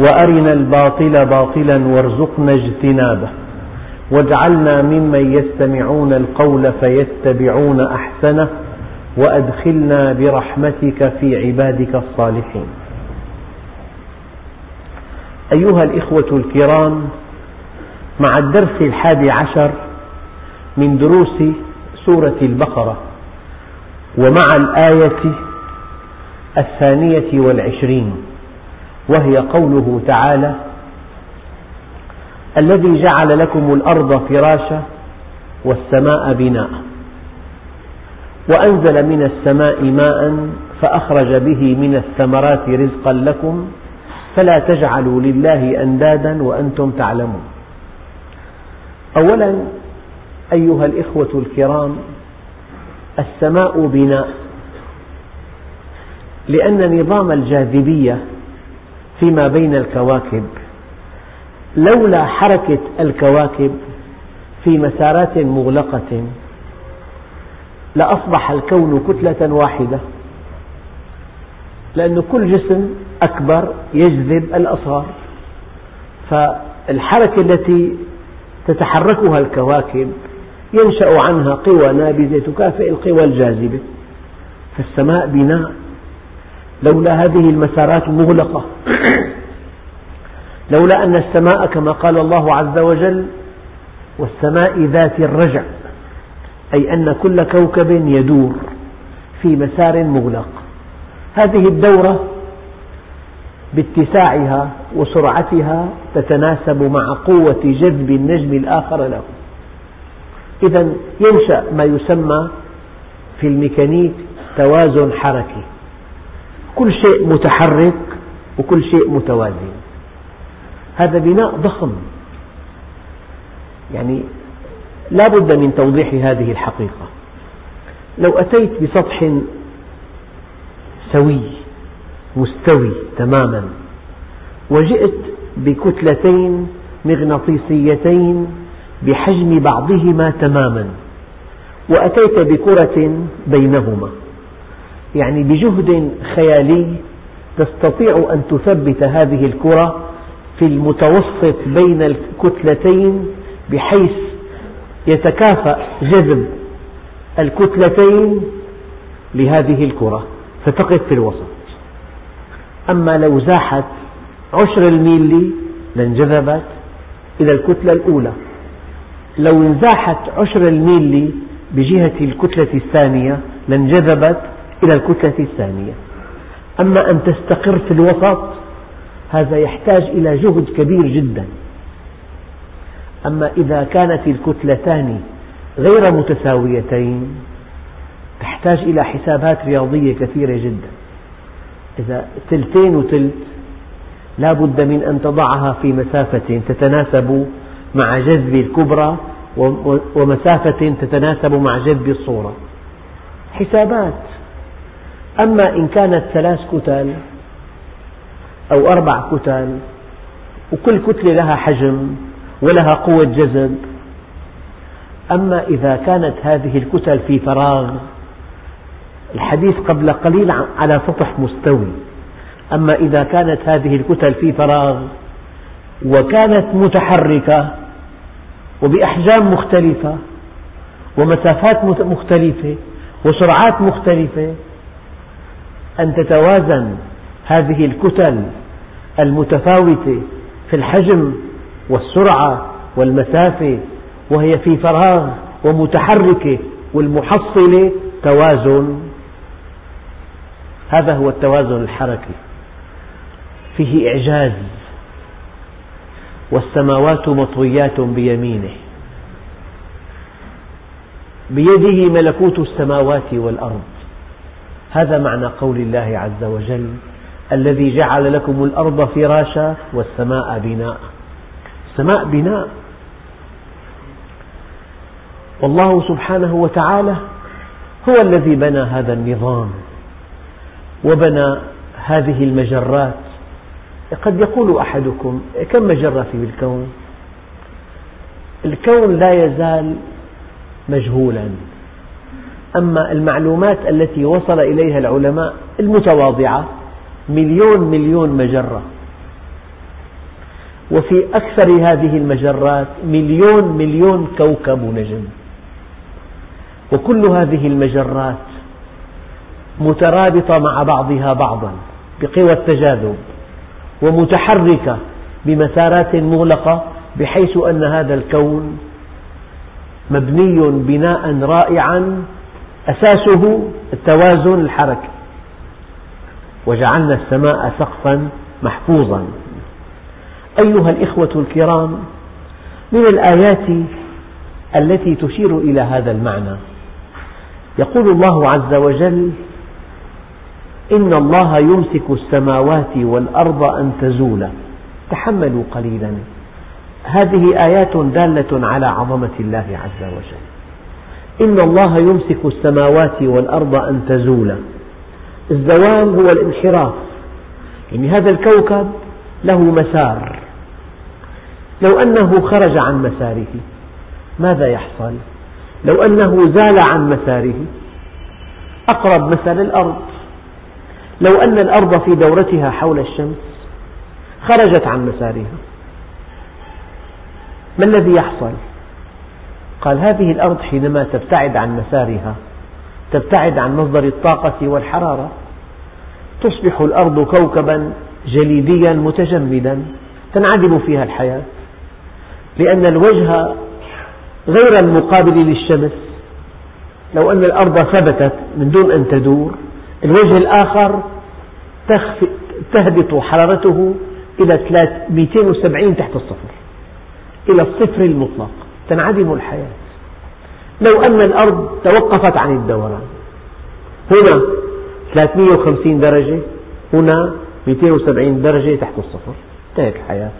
وأرنا الباطل باطلا وارزقنا اجتنابه. واجعلنا ممن يستمعون القول فيتبعون أحسنه وأدخلنا برحمتك في عبادك الصالحين. أيها الإخوة الكرام مع الدرس الحادي عشر من دروس سورة البقرة ومع الآية الثانية والعشرين وهي قوله تعالى الذي جعل لكم الأرض فراشا والسماء بناء وأنزل من السماء ماء فأخرج به من الثمرات رزقا لكم فلا تجعلوا لله أندادا وأنتم تعلمون. أولا أيها الإخوة الكرام السماء بناء لأن نظام الجاذبية فيما بين الكواكب. لولا حركة الكواكب في مسارات مغلقة لأصبح الكون كتلة واحدة لأن كل جسم أكبر يجذب الأصغر. فالحركة التي تتحركها الكواكب ينشأ عنها قوى نابذة تكافئ القوى الجاذبة. فالسماء بناء. لولا هذه المسارات المغلقة. لولا أن السماء كما قال الله عز وجل والسماء ذات الرجع أي أن كل كوكب يدور في مسار مغلق. هذه الدورة باتساعها وسرعتها تتناسب مع قوة جذب النجم الآخر له. إذا ينشأ ما يسمى في الميكانيك توازن حركي. كل شيء متحرك وكل شيء متوازن. هذا بناء ضخم. يعني لا بد من توضيح هذه الحقيقة. لو أتيت بسطح سوي مستوي تماما وجئت بكتلتين مغناطيسيتين بحجم بعضهما تماما وأتيت بكرة بينهما يعني بجهد خيالي تستطيع أن تثبت هذه الكرة في المتوسط بين الكتلتين بحيث يتكافأ جذب الكتلتين لهذه الكرة. فتقف في الوسط. أما لو زاحت عشر الميلي لانجذبت إلى الكتلة الأولى. لو انزاحت عشر الميلي بجهة الكتلة الثانية لانجذبت إلى الكتلة الثانية. أما أن تستقر في الوسط هذا يحتاج إلى جهد كبير جدا. أما إذا كانت الكتلتان غير متساويتين تحتاج إلى حسابات رياضية كثيرة جدا. إذا تلتين وتلت لا بد من أن تضعها في مسافة تتناسب مع جذب الكبرى ومسافة تتناسب مع جذب الصورة. حسابات. أما إن كانت ثلاث كتل أو أربع كتل وكل كتلة لها حجم ولها قوة جذب. أما إذا كانت هذه الكتل في فراغ الحديث قبل قليل على سطح مستوي. أما إذا كانت هذه الكتل في فراغ وكانت متحركة وبأحجام مختلفة ومسافات مختلفة وسرعات مختلفة أن تتوازن هذه الكتل المتفاوتة في الحجم والسرعة والمسافة وهي في فراغ ومتحركة والمحصلة توازن. هذا هو التوازن الحركي. فيه إعجاز. والسماوات مطويات بيمينه. بيده ملكوت السماوات والأرض. هذا معنى قول الله عز وجل الذي جعل لكم الأرض فراشا والسماء بناء. السماء بناء. والله سبحانه وتعالى هو الذي بنى هذا النظام وبنى هذه المجرات. قد يقول أحدكم كم مجرة في الكون؟ الكون لا يزال مجهولا. أما المعلومات التي وصل إليها العلماء المتواضعة مليون مليون مجرة. وفي أكثر هذه المجرات مليون مليون كوكب ونجم وكل هذه المجرات مترابطة مع بعضها بعضا بقوى التجاذب ومتحركة بمسارات مغلقة بحيث أن هذا الكون مبني بناء رائعا أساسه التوازن الحركي. وجعلنا السماء سقفا محفوظا. أيها الإخوة الكرام من الآيات التي تشير إلى هذا المعنى. يقول الله عز وجل إن الله يمسك السماوات والأرض أن تزولا. تحملوا قليلا. هذه آيات دالة على عظمة الله عز وجل. إن الله يمسك السماوات والأرض أن تزولا. الزوال هو الانحراف. يعني هذا الكوكب له مسار. لو أنه خرج عن مساره ماذا يحصل؟ لو أنه زال عن مساره أقرب مثل الأرض. لو أن الأرض في دورتها حول الشمس خرجت عن مسارها. ما الذي يحصل؟ قال هذه الأرض حينما تبتعد عن مسارها تبتعد عن مصدر الطاقة والحرارة تصبح الأرض كوكبا جليديا متجمدا تنعدم فيها الحياة لأن الوجه غير المقابل للشمس. لو أن الأرض ثبتت من دون أن تدور الوجه الآخر تهبط حرارته إلى 270 تحت الصفر إلى الصفر المطلق. تنعدم الحياة. لو أن الأرض توقفت عن الدوران. هنا 350 درجة هنا 270 درجة تحت الصفر. انتهت الحياة.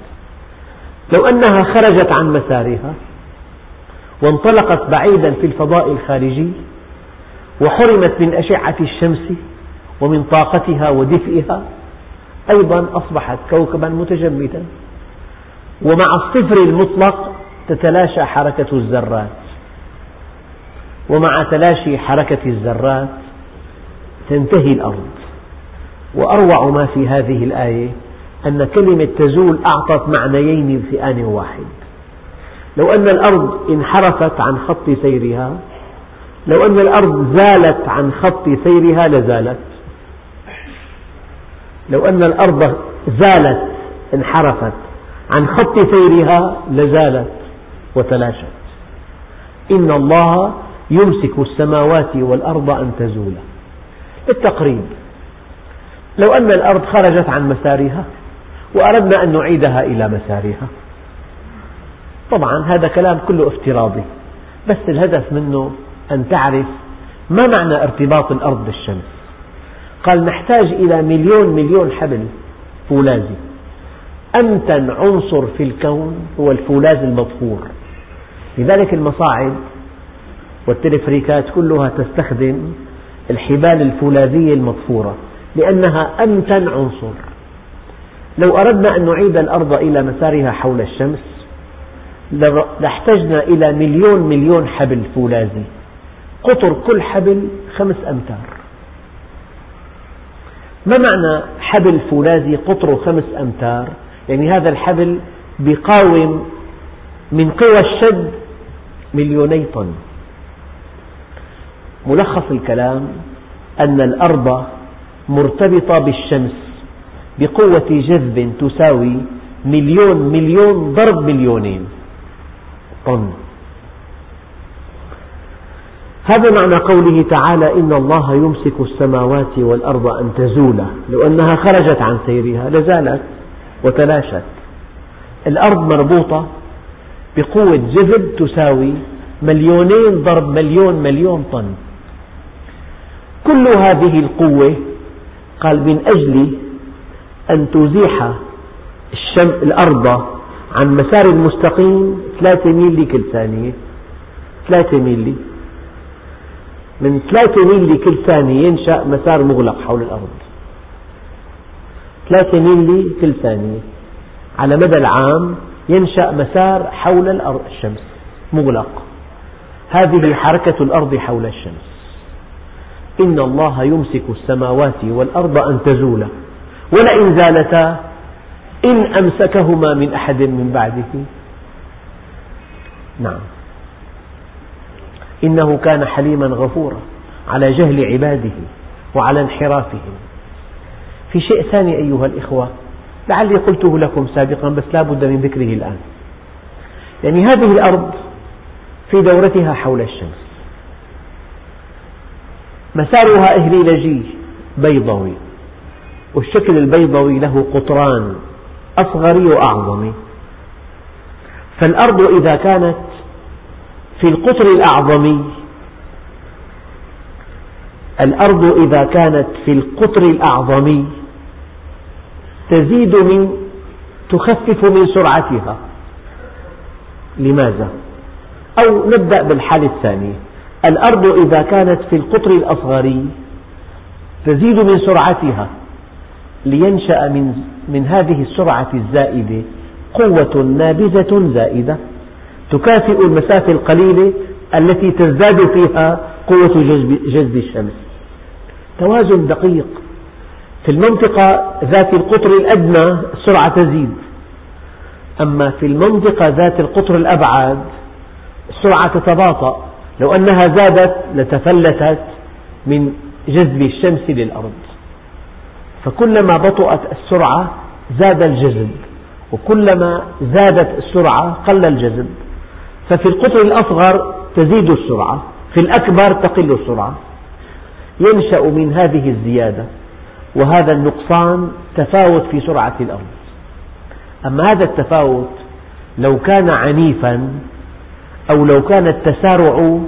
لو أنها خرجت عن مسارها وانطلقت بعيدا في الفضاء الخارجي وحرمت من أشعة الشمس ومن طاقتها ودفئها أيضا أصبحت كوكبا متجمدا. ومع الصفر المطلق تتلاشى حركة الذرات. ومع تلاشي حركة الذرات تنتهي الأرض. وأروع ما في هذه الآية أن كلمة تزول أعطت معنيين في آن واحد. لو أن الأرض انحرفت عن خط سيرها لو أن الأرض زالت عن خط سيرها لزالت. لو أن الأرض زالت انحرفت عن خط سيرها لزالت. وتلاشت إن الله يمسك السماوات والأرض أن تزولا. التقريب. لو أن الأرض خرجت عن مسارها وأردنا أن نعيدها إلى مسارها. طبعا هذا كلام كله افتراضي بس الهدف منه أن تعرف ما معنى ارتباط الأرض بالشمس. قال نحتاج إلى مليون مليون حبل فولاذي. أمتن عنصر في الكون هو الفولاذ المضفور لذلك المصاعد والتلفريكات كلها تستخدم الحبال الفولاذية المضفورة لأنها أمتن عنصر. لو أردنا أن نعيد الأرض إلى مسارها حول الشمس لاحتجنا إلى مليون مليون حبل فولاذي. قطر كل حبل خمس أمتار. ما معنى حبل فولاذي قطره خمس أمتار؟ يعني هذا الحبل يقاوم من قوى الشد مليوني طن. ملخص الكلام أن الأرض مرتبطة بالشمس بقوة جذب تساوي مليون مليون ضرب مليونين طن. هذا معنى قوله تعالى إن الله يمسك السماوات والأرض أن تزولا. لو أنها خرجت عن سيرها لزالت. وتلاشت. الأرض مربوطة بقوة جذب تساوي مليونين ضرب مليون مليون طن. كل هذه القوة قال من أجل أن تزيح الأرض عن مسار مستقيم ثلاثة ميلي كل ثانية. ثلاثة ميلي. من ثلاثة ميلي كل ثانية ينشأ مسار مغلق حول الأرض. ثلاثة ميلي كل ثانية على مدى العام ينشأ مسار حول الأرض الشمس مغلق. هذه حركة الأرض حول الشمس. إن الله يمسك السماوات والأرض أن تزولا. ولئن زالتا إن أمسكهما من أحد من بعده. نعم. إنه كان حليما غفورا على جهل عباده وعلى انحرافهم. في شيء ثاني أيها الإخوة لعلي قلته لكم سابقا بس لا بد من ذكره الآن. يعني هذه الأرض في دورتها حول الشمس. مسارها إهليلجي بيضوي والشكل البيضوي له قطران أصغري وأعظمي فالأرض إذا كانت في القطر الأعظمي الأرض إذا كانت في القطر الأعظمي تزيد من تخفف من سرعتها. لماذا؟ أو نبدأ بالحالة الثانية. الأرض إذا كانت في القطر الأصغري تزيد من سرعتها لينشأ من, من هذه السرعة الزائدة قوة نابذة زائدة. تكافئ المسافة القليلة التي تزداد فيها قوة جذب الشمس. توازن دقيق. في المنطقة ذات القطر الأدنى السرعة تزيد. أما في المنطقة ذات القطر الأبعد السرعة تتباطأ. لو أنها زادت لتفلتت من جذب الشمس للأرض. فكلما بطأت السرعة زاد الجذب وكلما زادت السرعة قل الجذب. ففي القطر الأصغر تزيد السرعة في الأكبر تقل السرعة. ينشأ من هذه الزيادة. وهذا النقصان تفاوت في سرعة الأرض. أما هذا التفاوت لو كان عنيفا أو لو كان التسارع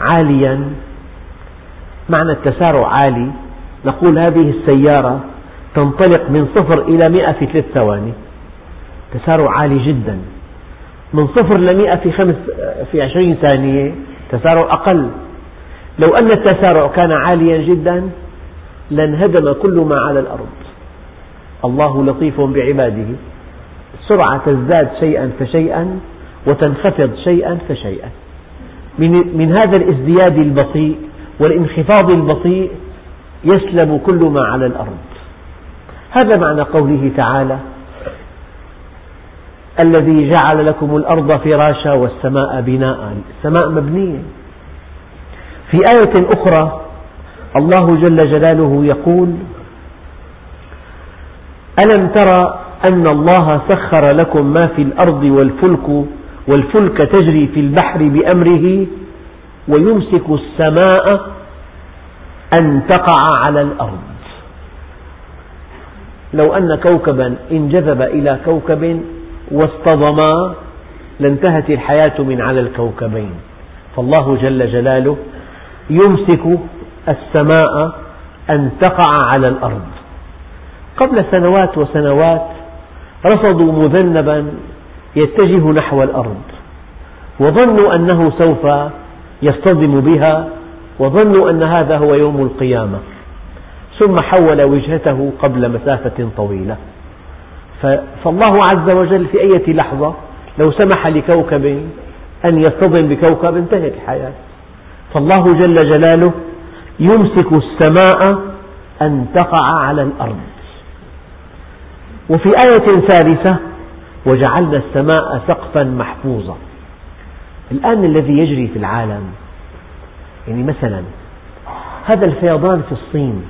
عاليا معنى التسارع عالي نقول هذه السيارة تنطلق من صفر إلى مئة في ثلاث ثواني. تسارع عالي جدا. من صفر لمئة في, خمس في عشرين ثانية تسارع أقل. لو أن التسارع كان عاليا جدا لانهدم كل ما على الأرض. الله لطيف بعباده. السرعة تزداد شيئا فشيئا وتنخفض شيئا فشيئا. من, من هذا الازدياد البطيء والانخفاض البطيء يسلم كل ما على الأرض. هذا معنى قوله تعالى الذي جعل لكم الأرض فراشا والسماء بناء. السماء مبنية. في آية أخرى الله جل جلاله يقول ألم ترى أن الله سخر لكم ما في الأرض والفلك والفلك تجري في البحر بأمره ويمسك السماء أن تقع على الأرض. لو أن كوكبا انجذب إلى كوكب واصطدما لانتهت الحياة من على الكوكبين. فالله جل جلاله يمسك السماء أن تقع على الأرض. قبل سنوات وسنوات رصدوا مذنبا يتجه نحو الأرض وظنوا أنه سوف يصطدم بها وظنوا أن هذا هو يوم القيامة. ثم حول وجهته قبل مسافة طويلة. فالله عز وجل في أي لحظة لو سمح لكوكب أن يصطدم بكوكب انتهت الحياة. فالله جل جلاله يمسك السماء أن تقع على الأرض. وفي آية ثالثة وجعلنا السماء سقفا محفوظا. الآن الذي يجري في العالم يعني مثلا هذا الفيضان في الصين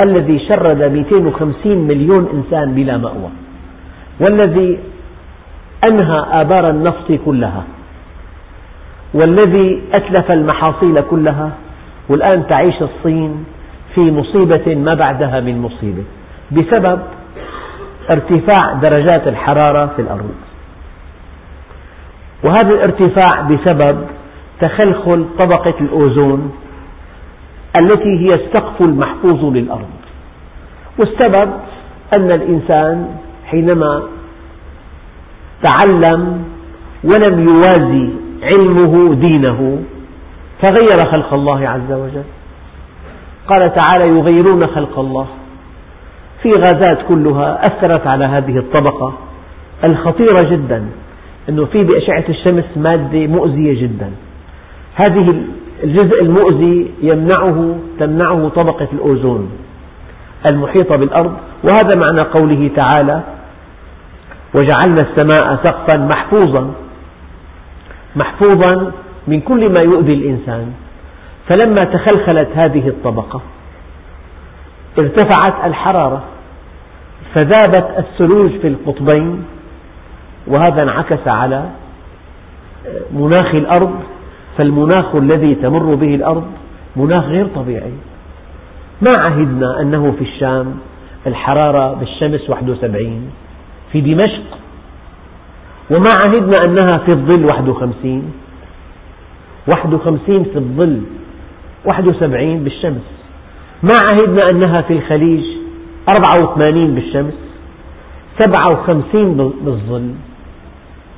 الذي شرد 250 مليون إنسان بلا مأوى والذي أنهى آبار النفط كلها والذي أتلف المحاصيل كلها والآن تعيش الصين في مصيبة ما بعدها من مصيبة بسبب ارتفاع درجات الحرارة في الأرض. وهذا الارتفاع بسبب تخلخل طبقة الأوزون التي هي السقف المحفوظ للأرض. والسبب أن الإنسان حينما تعلم ولم يوازي علمه دينه فغير خلق الله عز وجل. قال تعالى يغيرون خلق الله. في غازات كلها أثرت على هذه الطبقة الخطيرة جدا أنه في بأشعة الشمس مادة مؤذية جدا. هذه الجزء المؤذي يمنعه تمنعه طبقة الأوزون المحيطة بالأرض وهذا معنى قوله تعالى وجعلنا السماء سقفا محفوظا محفوظا من كل ما يؤذي الإنسان. فلما تخلخلت هذه الطبقة ارتفعت الحرارة فذابت الثلوج في القطبين وهذا انعكس على مناخ الأرض. فالمناخ الذي تمر به الأرض مناخ غير طبيعي. ما عهدنا أنه في الشام الحرارة بالشمس 71 في دمشق. وما عهدنا أنها في الظل 51 51 في الظل 71 بالشمس. ما عهدنا أنها في الخليج 84 بالشمس 57 بالظل.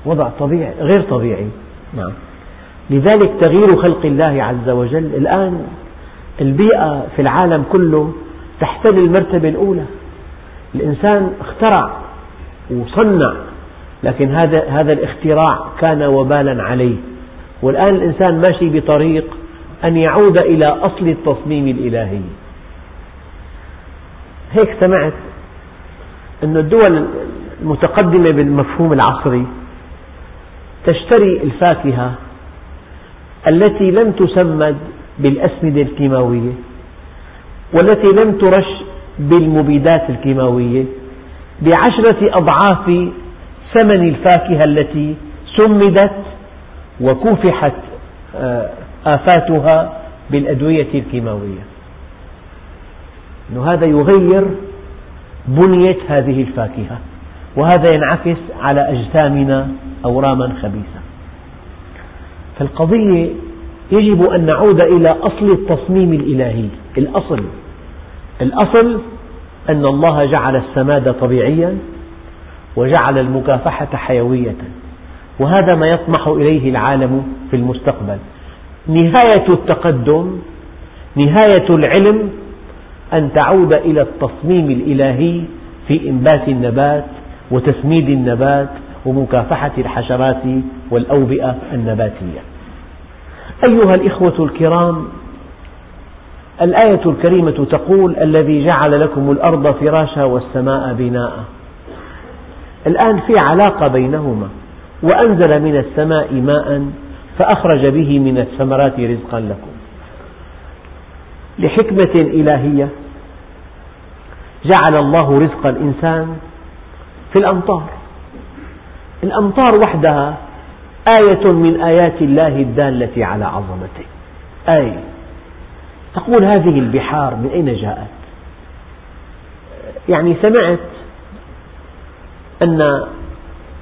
وضع طبيعي غير طبيعي. نعم. لذلك تغيير خلق الله عز وجل الآن البيئة في العالم كله تحتل المرتبة الأولى. الإنسان اخترع وصنع لكن هذا هذا الاختراع كان وبالا عليه. والآن الإنسان ماشي بطريق أن يعود إلى أصل التصميم الإلهي. هيك سمعت أن الدول المتقدمة بالمفهوم العصري تشتري الفاكهة التي لم تسمد بالأسمدة الكيماوية والتي لم ترش بالمبيدات الكيماوية بعشرة أضعاف ثمن الفاكهة التي سمدت وكوفحت آه، آفاتها بالأدوية الكيماوية. هذا يغير بنية هذه الفاكهة وهذا ينعكس على أجسامنا أوراما خبيثة. فالقضية يجب أن نعود إلى أصل التصميم الإلهي. الأصل الأصل أن الله جعل السماد طبيعيا وجعل المكافحة حيوية. وهذا ما يطمح إليه العالم في المستقبل. نهاية التقدم نهاية العلم أن تعود إلى التصميم الإلهي في إنبات النبات وتسميد النبات ومكافحة الحشرات والأوبئة النباتية. أيها الإخوة الكرام الآية الكريمة تقول الذي جعل لكم الأرض فراشا والسماء بناء. الآن في علاقة بينهما. وأنزل من السماء ماء فأخرج به من الثمرات رزقا لكم. لحكمة إلهية جعل الله رزق الإنسان في الأمطار. الأمطار وحدها آية من آيات الله الدالة على عظمته. آية تقول هذه البحار من أين جاءت؟ يعني سمعت أن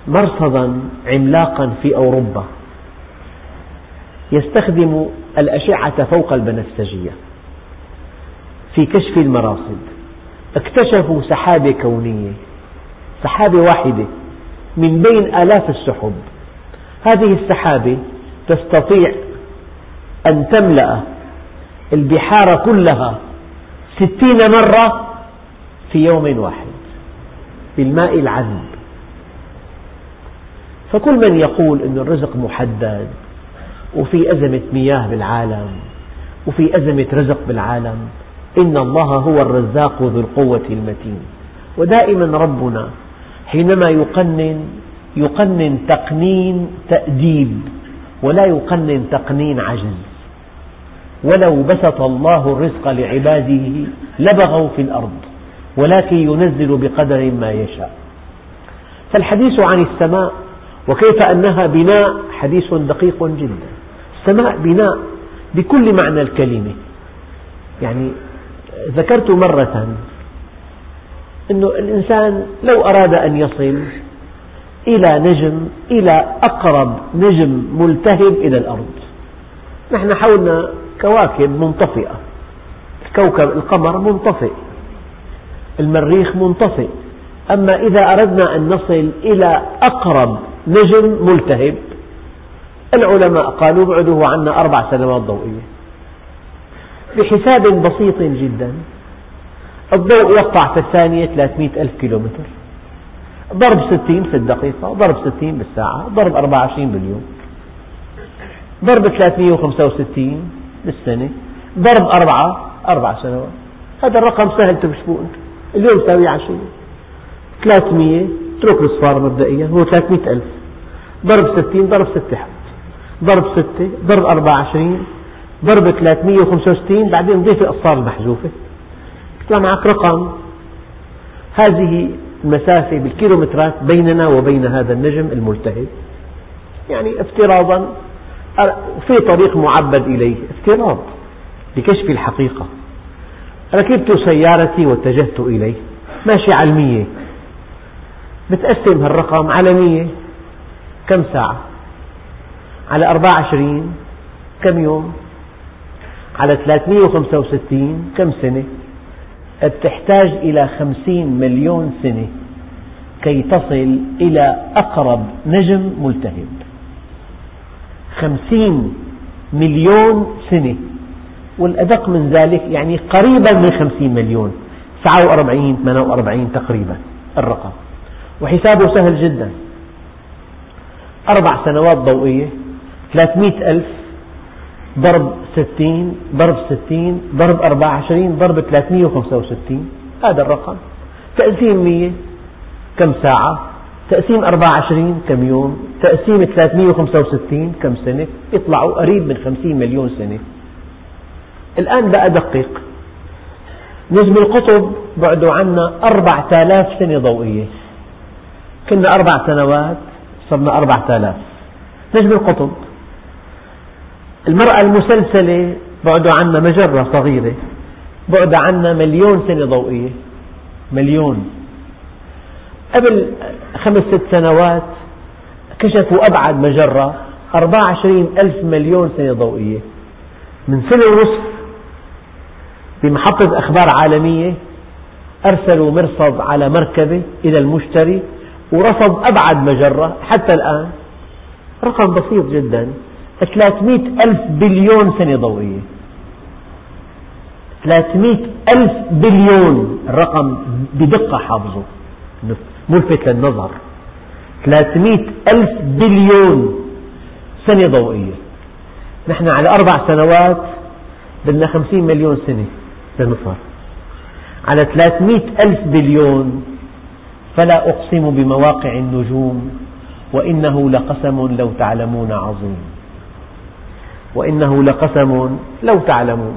مرصدا عملاقا في أوروبا. يستخدم الأشعة فوق البنفسجية. في كشف المراصد. اكتشفوا سحابة كونية. سحابة واحدة. من بين آلاف السحب. هذه السحابة تستطيع أن تملأ البحار كلها ستين مرة في يوم واحد. بالماء العذب. فكل من يقول أن الرزق محدد وفي أزمة مياه بالعالم وفي أزمة رزق بالعالم إن الله هو الرزاق ذو القوة المتين. ودائما ربنا حينما يقنن يقنن تقنين تأديب ولا يقنن تقنين عجز. ولو بسط الله الرزق لعباده لبغوا في الأرض ولكن ينزل بقدر ما يشاء. فالحديث عن السماء وكيف أنها بناء حديث دقيق جدا. السماء بناء بكل معنى الكلمة. يعني ذكرت مرة أن الإنسان لو أراد أن يصل إلى نجم إلى أقرب نجم ملتهب إلى الأرض. نحن حولنا كواكب منطفئة. الكوكب القمر منطفئ. المريخ منطفئ. أما إذا أردنا أن نصل إلى أقرب نجم ملتهب. العلماء قالوا ابعده عنا أربع سنوات ضوئية. بحساب بسيط جدا. الضوء يقطع في الثانية 300 ألف كيلومتر. ضرب 60 في الدقيقة ضرب 60 بالساعة ضرب 24 باليوم. ضرب 365 بالسنة ضرب أربعة أربع سنوات. هذا الرقم سهل أنتم اليوم يساوي عشرة 300 اترك الصفار مبدئيا. هو 300 ألف. ضرب 60 ضرب 6 حد ضرب 6 ضرب 24 ضرب 365 بعدين ضيف الأصفار المحذوفة. يطلع معك رقم. هذه المسافة بالكيلومترات بيننا وبين هذا النجم الملتهب. يعني افتراضا في طريق معبد إليه. افتراض لكشف الحقيقة. ركبت سيارتي واتجهت إليه. ماشي على المية. بتقسم هالرقم على مية. كم ساعة؟ على أربعة وعشرين كم يوم؟ على 365 كم سنة؟ تحتاج إلى خمسين مليون سنة كي تصل إلى أقرب نجم ملتهب. خمسين مليون سنة. والأدق من ذلك يعني قريبا من خمسين مليون. سبعة وأربعين ثمانية وأربعين تقريبا الرقم. وحسابه سهل جدا. أربع سنوات ضوئية ثلاثمئة ألف ضرب ستين ضرب ستين ضرب أربعة وعشرين ضرب ثلاثمئة وخمسة وستين. هذا الرقم. تقسيم مية كم ساعة؟ تقسيم أربعة وعشرين كم يوم؟ تقسيم ثلاثمئة وخمسة وستين كم سنة؟ يطلعوا قريب من خمسين مليون سنة. الآن بقى دقق نجم القطب بعده عنا أربعة آلاف سنة ضوئية. كنا أربع سنوات صرنا أربعة آلاف. نجم القطب. المرأة المسلسلة بعد عنا مجرة صغيرة بعد عنا مليون سنة ضوئية. مليون. قبل خمس ست سنوات كشفوا أبعد مجرة 24 ألف مليون سنة ضوئية. من سنة ونصف بمحطة أخبار عالمية أرسلوا مرصد على مركبة إلى المشتري ورصد أبعد مجرة حتى الآن. رقم بسيط جدا. 300 ألف بليون سنة ضوئية. 300 ألف بليون الرقم بدقة حافظه. ملفت للنظر. 300 ألف بليون سنة ضوئية. نحن على أربع سنوات بدنا 50 مليون سنة لنصل على 300 ألف بليون فلا أقسم بمواقع النجوم وإنه لقسم لو تعلمون عظيم. وإنه لقسم لو تعلمون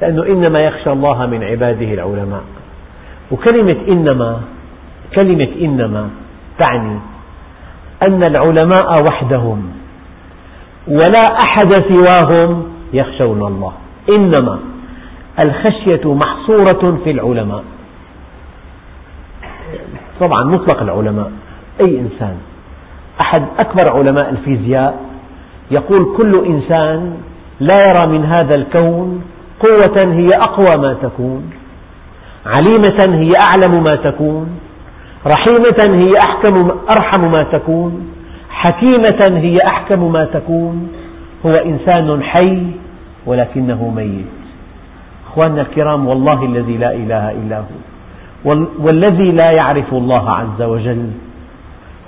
لأنه إنما يخشى الله من عباده العلماء. وكلمة إنما كلمة إنما تعني أن العلماء وحدهم ولا أحد سواهم يخشون الله. إنما الخشية محصورة في العلماء. طبعا مطلق العلماء. أي إنسان؟ أحد أكبر علماء الفيزياء يقول كل إنسان لا يرى من هذا الكون قوة هي أقوى ما تكون عليمة هي أعلم ما تكون رحيمة هي أحكم أرحم ما تكون حكيمة هي أحكم ما تكون. هو إنسان حي ولكنه ميت. أخواننا الكرام والله الذي لا إله إلا هو. والذي لا يعرف الله عز وجل.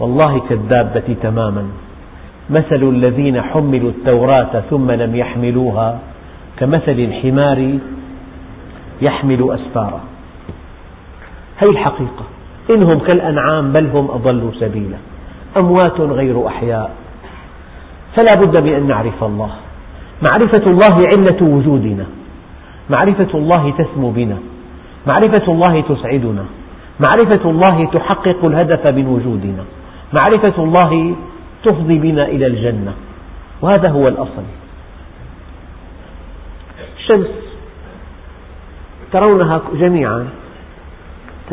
والله كالدابة تماما. مثل الذين حملوا التوراة ثم لم يحملوها كمثل الحمار يحمل أسفارا هذه الحقيقة إنهم كالأنعام بل هم أضلوا سبيلا. أموات غير أحياء. فلا بد من أن نعرف الله. معرفة الله علة وجودنا. معرفة الله تسمو بنا. معرفة الله تسعدنا. معرفة الله تحقق الهدف من وجودنا. معرفة الله تفضي بنا إلى الجنة. وهذا هو الأصل. الشمس ترونها جميعا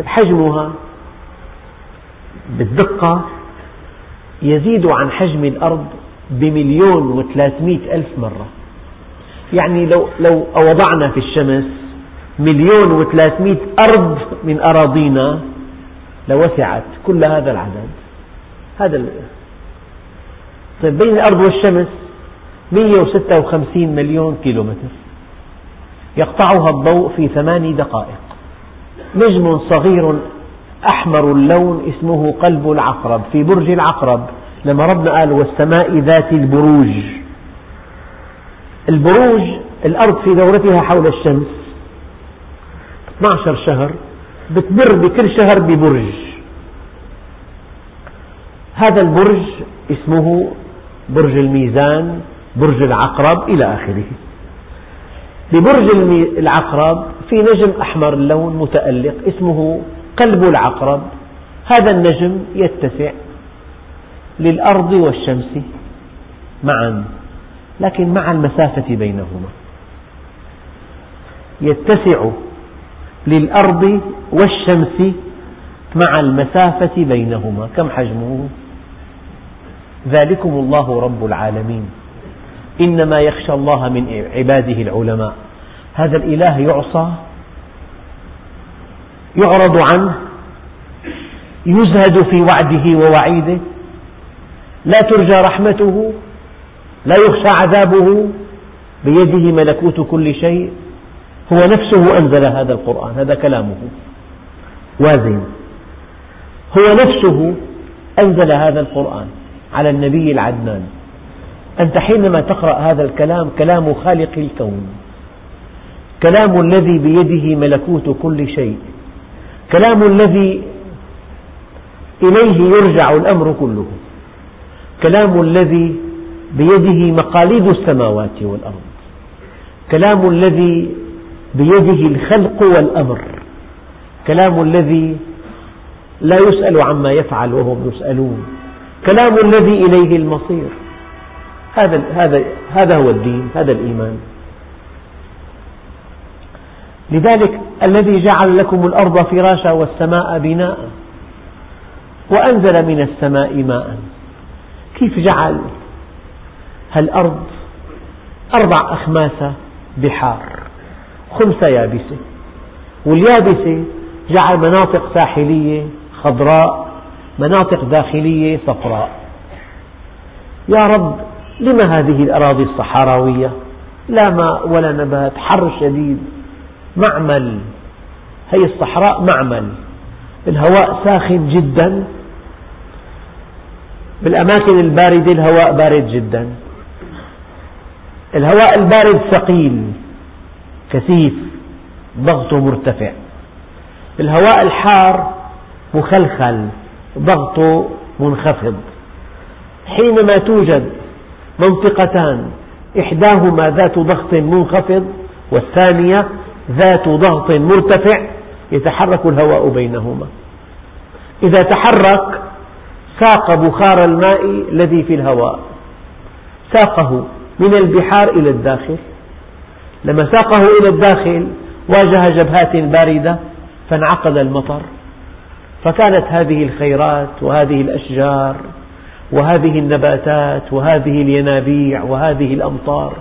حجمها بالدقة يزيد عن حجم الأرض بمليون وثلاثمئة ألف مرة. يعني لو, لو وضعنا في الشمس مليون وثلاثمئة أرض من أراضينا لوسعت كل هذا العدد. هذا طيب بين الأرض والشمس 156 مليون كيلومتر. يقطعها الضوء في ثمان دقائق. نجم صغير أحمر اللون اسمه قلب العقرب في برج العقرب لما ربنا قال والسماء ذات البروج. البروج الأرض في دورتها حول الشمس 12 شهر بتمر بكل شهر ببرج. هذا البرج اسمه برج الميزان برج العقرب إلى آخره. ببرج العقرب في نجم أحمر اللون متألق اسمه قلب العقرب. هذا النجم يتسع للأرض والشمس معا لكن مع المسافة بينهما. يتسع للأرض والشمس مع المسافة بينهما. كم حجمه؟ ذلكم الله رب العالمين. إنما يخشى الله من عباده العلماء. هذا الإله يعصى يعرض عنه يزهد في وعده ووعيده. لا ترجى رحمته لا يخشى عذابه. بيده ملكوت كل شيء. هو نفسه أنزل هذا القرآن هذا كلامه. وازن. هو نفسه أنزل هذا القرآن على النبي العدنان. أنت حينما تقرأ هذا الكلام كلام خالق الكون. كلام الذي بيده ملكوت كل شيء. كلام الذي إليه يرجع الأمر كله. كلام الذي بيده مقاليد السماوات والأرض. كلام الذي بيده الخلق والأمر. كلام الذي لا يسأل عما يفعل وهم يسألون. كلام الذي إليه المصير. هذا هذا هذا هو الدين هذا الإيمان. لذلك الذي جعل لكم الأرض فراشا والسماء بناء وأنزل من السماء ماء. كيف جعل هالأرض أربع أخماس بحار؟ خمسة يابسة واليابسة جعل مناطق ساحلية خضراء مناطق داخلية صفراء. يا رب لما هذه الأراضي الصحراوية؟ لا ماء ولا نبات حر شديد معمل. هي الصحراء معمل. الهواء ساخن جدا. بالأماكن الباردة الهواء بارد جدا. الهواء البارد ثقيل. كثيف ضغطه مرتفع. الهواء الحار مخلخل ضغطه منخفض. حينما توجد منطقتان إحداهما ذات ضغط منخفض والثانية ذات ضغط مرتفع يتحرك الهواء بينهما. إذا تحرك ساق بخار الماء الذي في الهواء. ساقه من البحار إلى الداخل. لما ساقه إلى الداخل واجه جبهات باردة فانعقد المطر. فكانت هذه الخيرات وهذه الأشجار وهذه النباتات وهذه الينابيع وهذه الأمطار.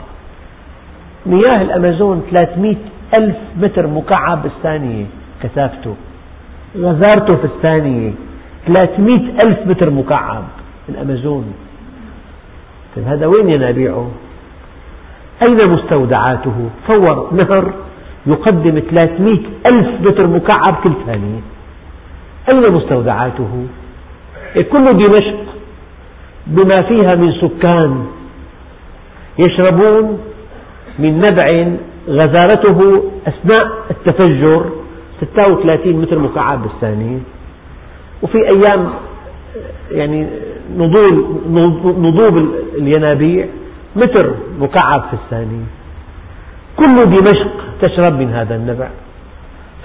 مياه الأمازون 300 ألف متر مكعب بالثانية كثافته. غزارته في الثانية 300 ألف متر مكعب. الأمازون. طيب هذا وين ينابيعه؟ أين مستودعاته؟ تصور نهر يقدم 300 ألف متر مكعب كل ثانية. أين مستودعاته؟ كل دمشق بما فيها من سكان يشربون من نبع غزارته أثناء التفجر 36 متر مكعب بالثانية. وفي أيام يعني نضول نضوب الينابيع متر مكعب في الثانية كل دمشق تشرب من هذا النبع.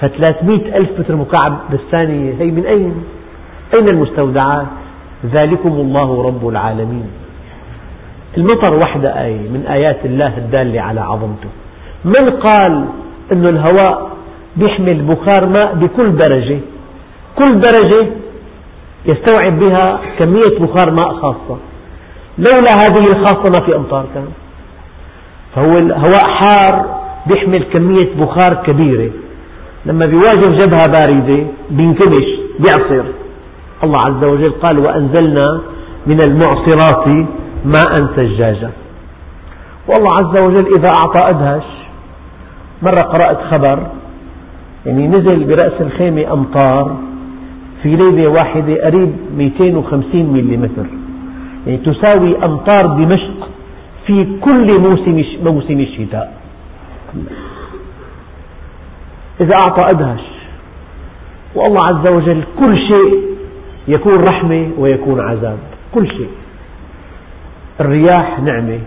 فثلاثمئة ألف متر مكعب بالثانية هي من أين؟ أين المستودعات؟ ذلكم الله رب العالمين. المطر وحده آية من آيات الله الدالة على عظمته. من قال أن الهواء يحمل بخار ماء بكل درجة؟ كل درجة يستوعب بها كمية بخار ماء خاصة. لولا هذه الخاصة ما في أمطار كان فهو الهواء حار يحمل كمية بخار كبيرة. لما بيواجه جبهة باردة بينكمش بيعصر. الله عز وجل قال وأنزلنا من المعصرات ماء ثجاجا والله عز وجل إذا أعطى أدهش مرة قرأت خبر يعني نزل برأس الخيمة أمطار في ليلة واحدة قريب 250 ملم يعني تساوي أمطار دمشق في كل موسم موسم الشتاء. إذا أعطى أدهش والله عز وجل كل شيء يكون رحمة ويكون عذاب. كل شيء. الرياح نعمة.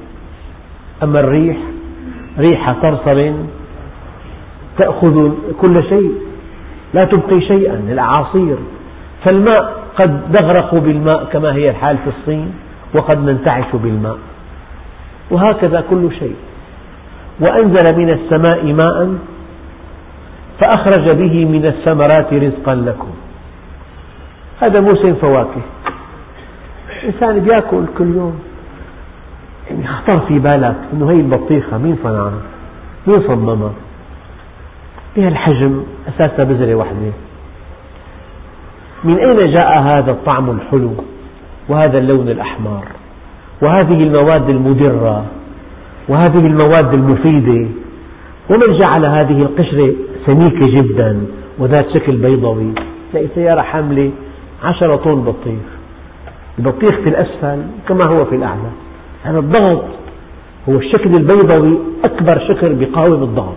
أما الريح ريح صرصر تأخذ كل شيء. لا تبقي شيئا الأعاصير. فالماء قد نغرق بالماء كما هي الحال في الصين وقد ننتعش بالماء. وهكذا كل شيء. وأنزل من السماء ماء فأخرج به من الثمرات رزقا لكم. هذا موسم فواكه. الإنسان بيأكل كل يوم. يعني خطر في بالك أنه هي البطيخة مين صنعها؟ مين صممها؟ بها الحجم أساسها بذرة واحدة. من أين جاء هذا الطعم الحلو وهذا اللون الأحمر وهذه المواد المدرة وهذه المواد المفيدة ومن جعل هذه القشرة سميكة جدا وذات شكل بيضوي تلاقي سيارة حاملة عشرة طن بطيخ. البطيخ في الأسفل كما هو في الأعلى. هذا الضغط هو الشكل البيضوي أكبر شكل بقاوم الضغط.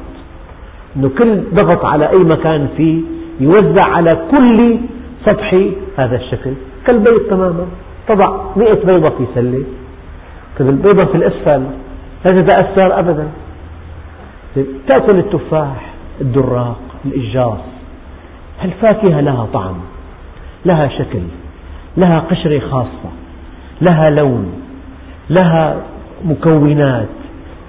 أنه كل ضغط على أي مكان فيه يوزع على كل سطح هذا الشكل كالبيض تماما تضع مئة بيضة في سلة. طيب البيضة في الأسفل لا تتأثر أبدا. طيب تأكل التفاح الدراق الإجاص. الفاكهة لها طعم؟ لها شكل لها قشرة خاصة لها لون لها مكونات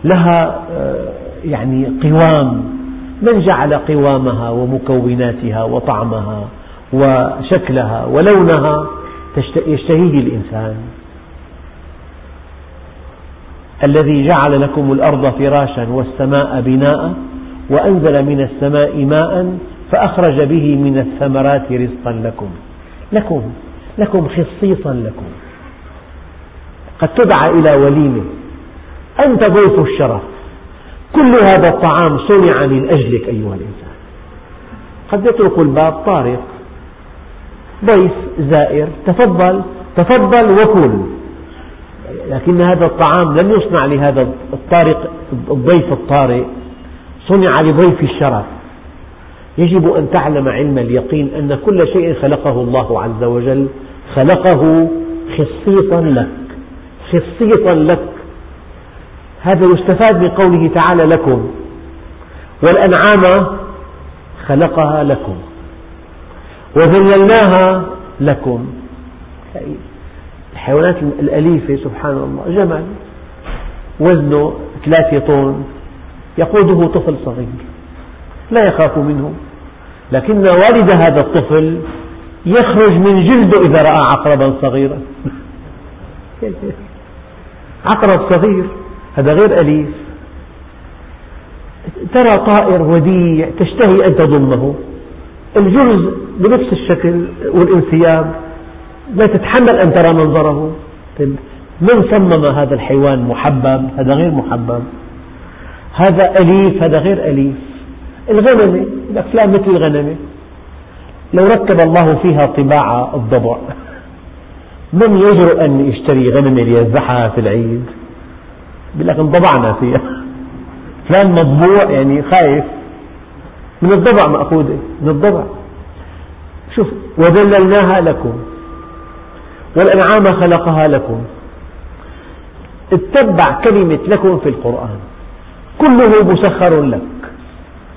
لها آه، يعني قوام. من جعل قوامها ومكوناتها وطعمها؟ وشكلها ولونها يشتهيه الإنسان. الذي جعل لكم الأرض فراشا والسماء بناء وأنزل من السماء ماء فأخرج به من الثمرات رزقا لكم. لكم لكم خصيصا لكم. قد تدعى إلى وليمة. أنت ضيف الشرف. كل هذا الطعام صنع من أجلك أيها الإنسان. قد يترك الباب طارق. ضيف زائر. تفضل. تفضل وكل. لكن هذا الطعام لم يصنع لهذا الطارق الضيف الطارئ صنع لضيف الشرف. يجب أن تعلم علم اليقين أن كل شيء خلقه الله عز وجل. خلقه خصيصا لك. خصيصا لك. هذا يستفاد من قوله تعالى لكم. والأنعام خلقها لكم. وذللناها لكم. الحيوانات الأليفة سبحان الله جمل وزنه ثلاثة طن يقوده طفل صغير لا يخاف منه. لكن والد هذا الطفل يخرج من جلده إذا رأى عقربا صغيرا. عقرب صغير هذا غير أليف. ترى طائر وديع تشتهي أن تضمه. الجرز بنفس الشكل والانسياب لا تتحمل أن ترى منظره. طيب من صمم هذا الحيوان محبب؟ هذا غير محبب. هذا أليف؟ هذا غير أليف. الغنمة الأفلام مثل الغنمة لو ركب الله فيها طباع الضبع من يجرؤ أن يشتري غنمة ليذبحها في العيد؟ يقول لك انضبعنا فيها. فلان مضبوع يعني خايف. من الضبع مأخوذة من الضبع. شوف وذللناها لكم. والأنعام خلقها لكم. اتبع كلمة لكم في القرآن. كله مسخر لك.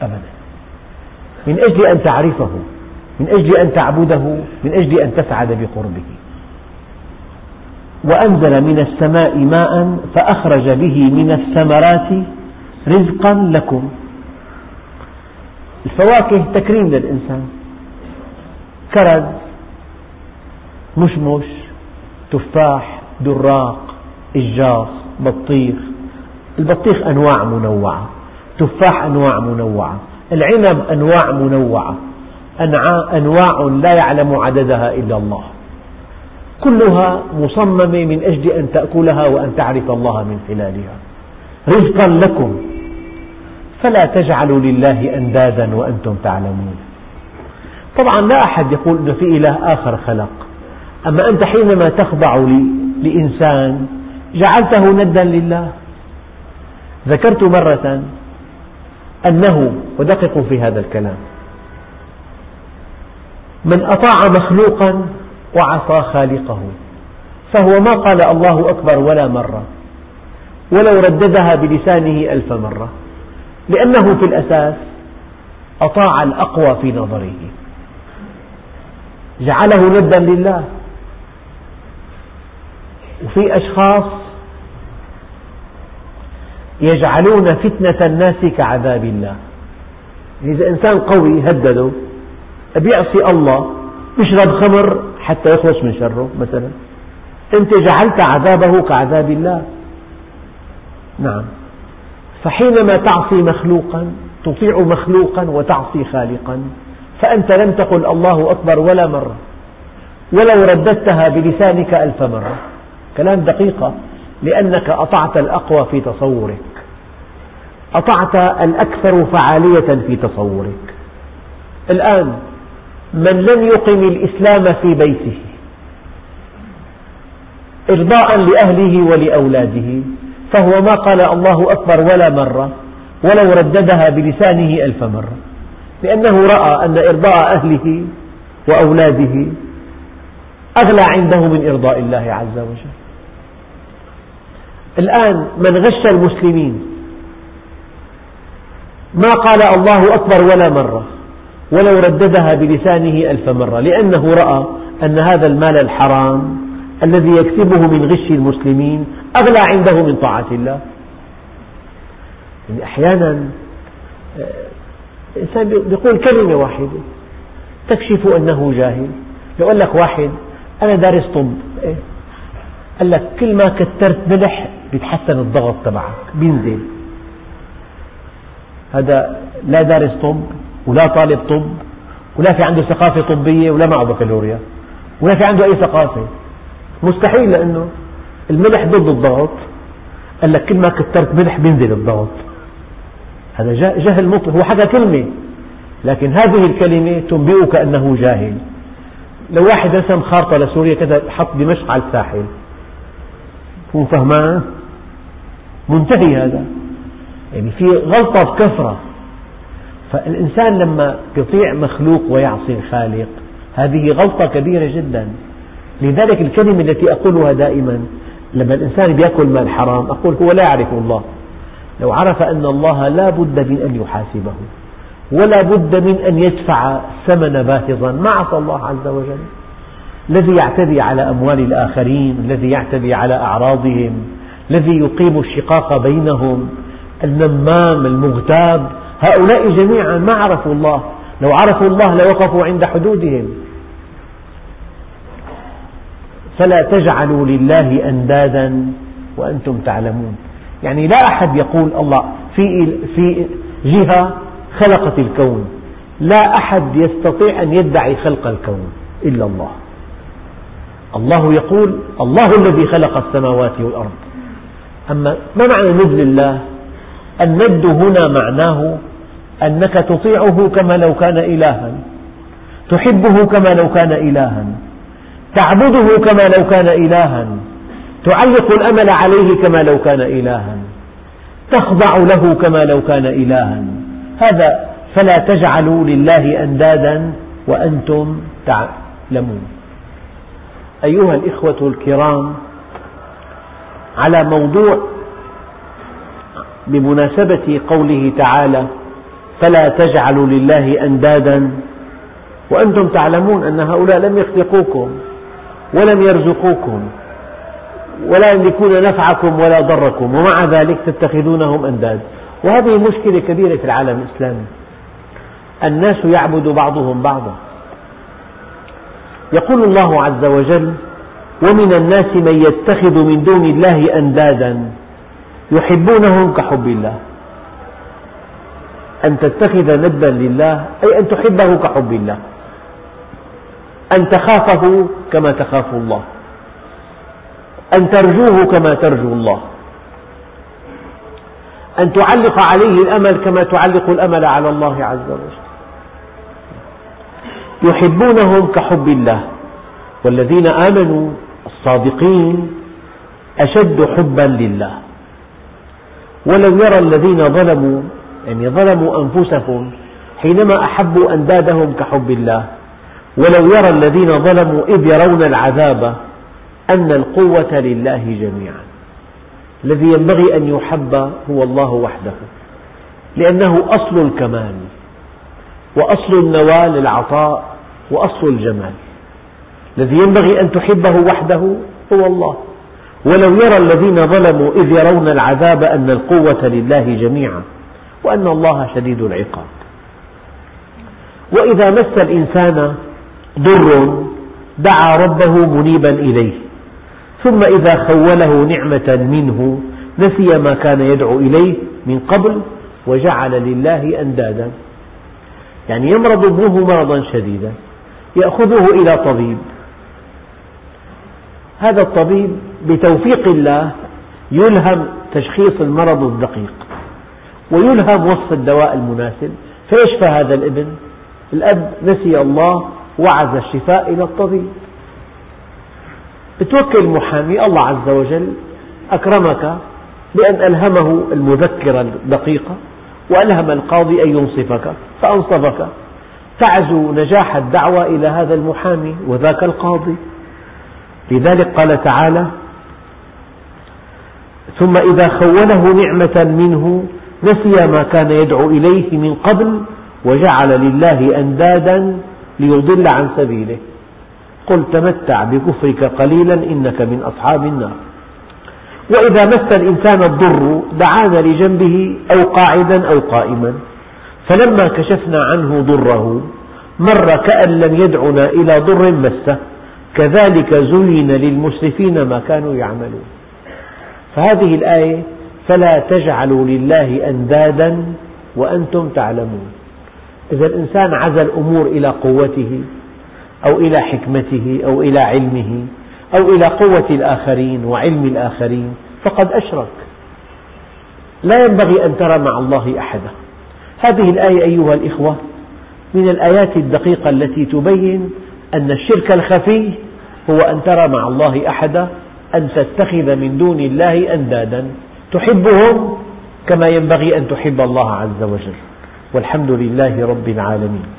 أبدا. من أجل أن تعرفه من أجل أن تعبده من أجل أن تسعد بقربه. وأنزل من السماء ماء فأخرج به من الثمرات رزقا لكم. الفواكه تكريم للإنسان. كرز مشمش تفاح دراق إجاص بطيخ. البطيخ أنواع منوعة تفاح أنواع منوعة العنب أنواع منوعة أنواع لا يعلم عددها إلا الله. كلها مصممة من أجل أن تأكلها وأن تعرف الله من خلالها. رزقا لكم فلا تجعلوا لله أندادا وأنتم تعلمون. طبعا لا أحد يقول أن في إله آخر خلق. أما أنت حينما تخضع لإنسان جعلته ندا لله. ذكرت مرة أنه ودققوا في هذا الكلام. من أطاع مخلوقا وعصى خالقه. فهو ما قال الله أكبر ولا مرة. ولو رددها بلسانه ألف مرة. لأنه في الأساس أطاع الأقوى في نظره. جعله ندا لله. وفي أشخاص يجعلون فتنة الناس كعذاب الله. إذا إنسان قوي هدده بيعصي الله يشرب خمر حتى يخلص من شره مثلا. أنت جعلت عذابه كعذاب الله. نعم. فحينما تعصي مخلوقا تطيع مخلوقا وتعصي خالقا. فأنت لم تقل الله أكبر ولا مرة ولو رددتها بلسانك ألف مرة. كلام دقيقة لأنك أطعت الأقوى في تصورك. أطعت الأكثر فعالية في تصورك. الآن من لم يقم الإسلام في بيته إرضاء لأهله ولأولاده فهو ما قال الله أكبر ولا مرة ولو رددها بلسانه ألف مرة. لأنه رأى أن إرضاء أهله وأولاده أغلى عنده من إرضاء الله عز وجل. الآن من غش المسلمين ما قال الله أكبر ولا مرة ولو رددها بلسانه ألف مرة لأنه رأى أن هذا المال الحرام الذي يكسبه من غش المسلمين أغلى عنده من طاعة الله. يعني أحيانا الإنسان يقول كلمة واحدة. تكشف أنه جاهل. يقول لك واحد أنا دارس طب. إيه؟ قال لك كل ما كثرت ملح بيتحسن الضغط تبعك بينزل. هذا لا دارس طب ولا طالب طب ولا في عنده ثقافة طبية ولا معه بكالوريا ولا في عنده أي ثقافة. مستحيل لأنه الملح ضد الضغط. قال لك كل ما كثرت ملح بينزل الضغط. هذا جهل مطلق هو حكى كلمة لكن هذه الكلمة تنبئك أنه جاهل. لو واحد رسم خارطة لسوريا كذا حط دمشق على الساحل. هو فهمان؟ منتهي هذا. يعني في غلطة بكثرة فالإنسان لما يطيع مخلوق ويعصي الخالق هذه غلطة كبيرة جدا. لذلك الكلمة التي أقولها دائما لما الإنسان يأكل مال حرام أقول هو لا يعرف الله. لو عرف أن الله لا بد من أن يحاسبه ولا بد من أن يدفع ثمن باهظا. ما عصى الله عز وجل؟ الذي يعتدي على أموال الآخرين الذي يعتدي على أعراضهم الذي يقيم الشقاق بينهم النمام المغتاب. هؤلاء جميعا ما عرفوا الله. لو عرفوا الله لوقفوا عند حدودهم. فلا تجعلوا لله أندادا وأنتم تعلمون. يعني لا أحد يقول الله في, في جهة خلقت الكون. لا أحد يستطيع أن يدعي خلق الكون إلا الله. الله يقول الله الذي خلق السماوات والأرض. أما ما معنى ند لله الند هنا معناه أنك تطيعه كما لو كان إلها تحبه كما لو كان إلها تعبده كما لو كان إلها تعلق الأمل عليه كما لو كان إلها. تخضع له كما لو كان إلها. هذا فلا تجعلوا لله أندادا وأنتم تعلمون. أيها الإخوة الكرام على موضوع بمناسبة قوله تعالى فلا تجعلوا لله أندادا وأنتم تعلمون أن هؤلاء لم يخلقوكم ولم يرزقوكم. ولا يملكون نفعكم ولا ضركم ومع ذلك تتخذونهم أنداد. وهذه مشكلة كبيرة في العالم الإسلامي. الناس يعبد بعضهم بعضا. يقول الله عز وجل ومن الناس من يتخذ من دون الله أندادا يحبونهم كحب الله. أن تتخذ ندا لله أي أن تحبه كحب الله. أن تخافه كما تخاف الله. أن ترجوه كما ترجو الله. أن تعلق عليه الأمل كما تعلق الأمل على الله عز وجل. يحبونهم كحب الله. والذين آمنوا الصادقين أشد حبا لله. ولو يرى الذين ظلموا يعني ظلموا أنفسهم حينما أحبوا أندادهم كحب الله. ولو يرى الذين ظلموا إذ يرون العذاب أن القوة لله جميعا. الذي ينبغي أن يحب هو الله وحده لأنه أصل الكمال وأصل النوال العطاء وأصل الجمال. الذي ينبغي أن تحبه وحده هو الله. ولو يرى الذين ظلموا إذ يرون العذاب أن القوة لله جميعا وأن الله شديد العقاب. وإذا مس الإنسان ضر دعا ربه منيبا إليه. ثم إذا خوله نعمة منه نسي ما كان يدعو إليه من قبل وجعل لله أندادا. يعني يمرض ابنه مرضا شديدا يأخذه إلى طبيب. هذا الطبيب بتوفيق الله يلهم تشخيص المرض الدقيق ويلهم وصف الدواء المناسب فيشفى هذا الابن. الأب نسي الله وعز الشفاء إلى الطبيب. بتوكل محامي الله عز وجل أكرمك بأن ألهمه المذكرة الدقيقة وألهم القاضي أن ينصفك فأنصفك. تعزو نجاح الدعوة إلى هذا المحامي وذاك القاضي. لذلك قال تعالى ثم إذا خوله نعمة منه نسي ما كان يدعو إليه من قبل وجعل لله أندادا ليضل عن سبيله. قل تمتع بكفرك قليلا إنك من أصحاب النار. وإذا مس الإنسان الضر دعانا لجنبه أو قاعدا أو قائما. فلما كشفنا عنه ضره مر كأن لم يدعنا إلى ضر مسه. كذلك زين للمسرفين ما كانوا يعملون. فهذه الآية فلا تجعلوا لله أندادا وأنتم تعلمون. إذا الإنسان عزى الأمور إلى قوته أو إلى حكمته أو إلى علمه أو إلى قوة الآخرين وعلم الآخرين فقد أشرك. لا ينبغي أن ترى مع الله أحدا. هذه الآية أيها الإخوة من الآيات الدقيقة التي تبين أن الشرك الخفي هو أن ترى مع الله أحدا أن تتخذ من دون الله أندادا. تحبهم كما ينبغي أن تحب الله عز وجل. والحمد لله رب العالمين.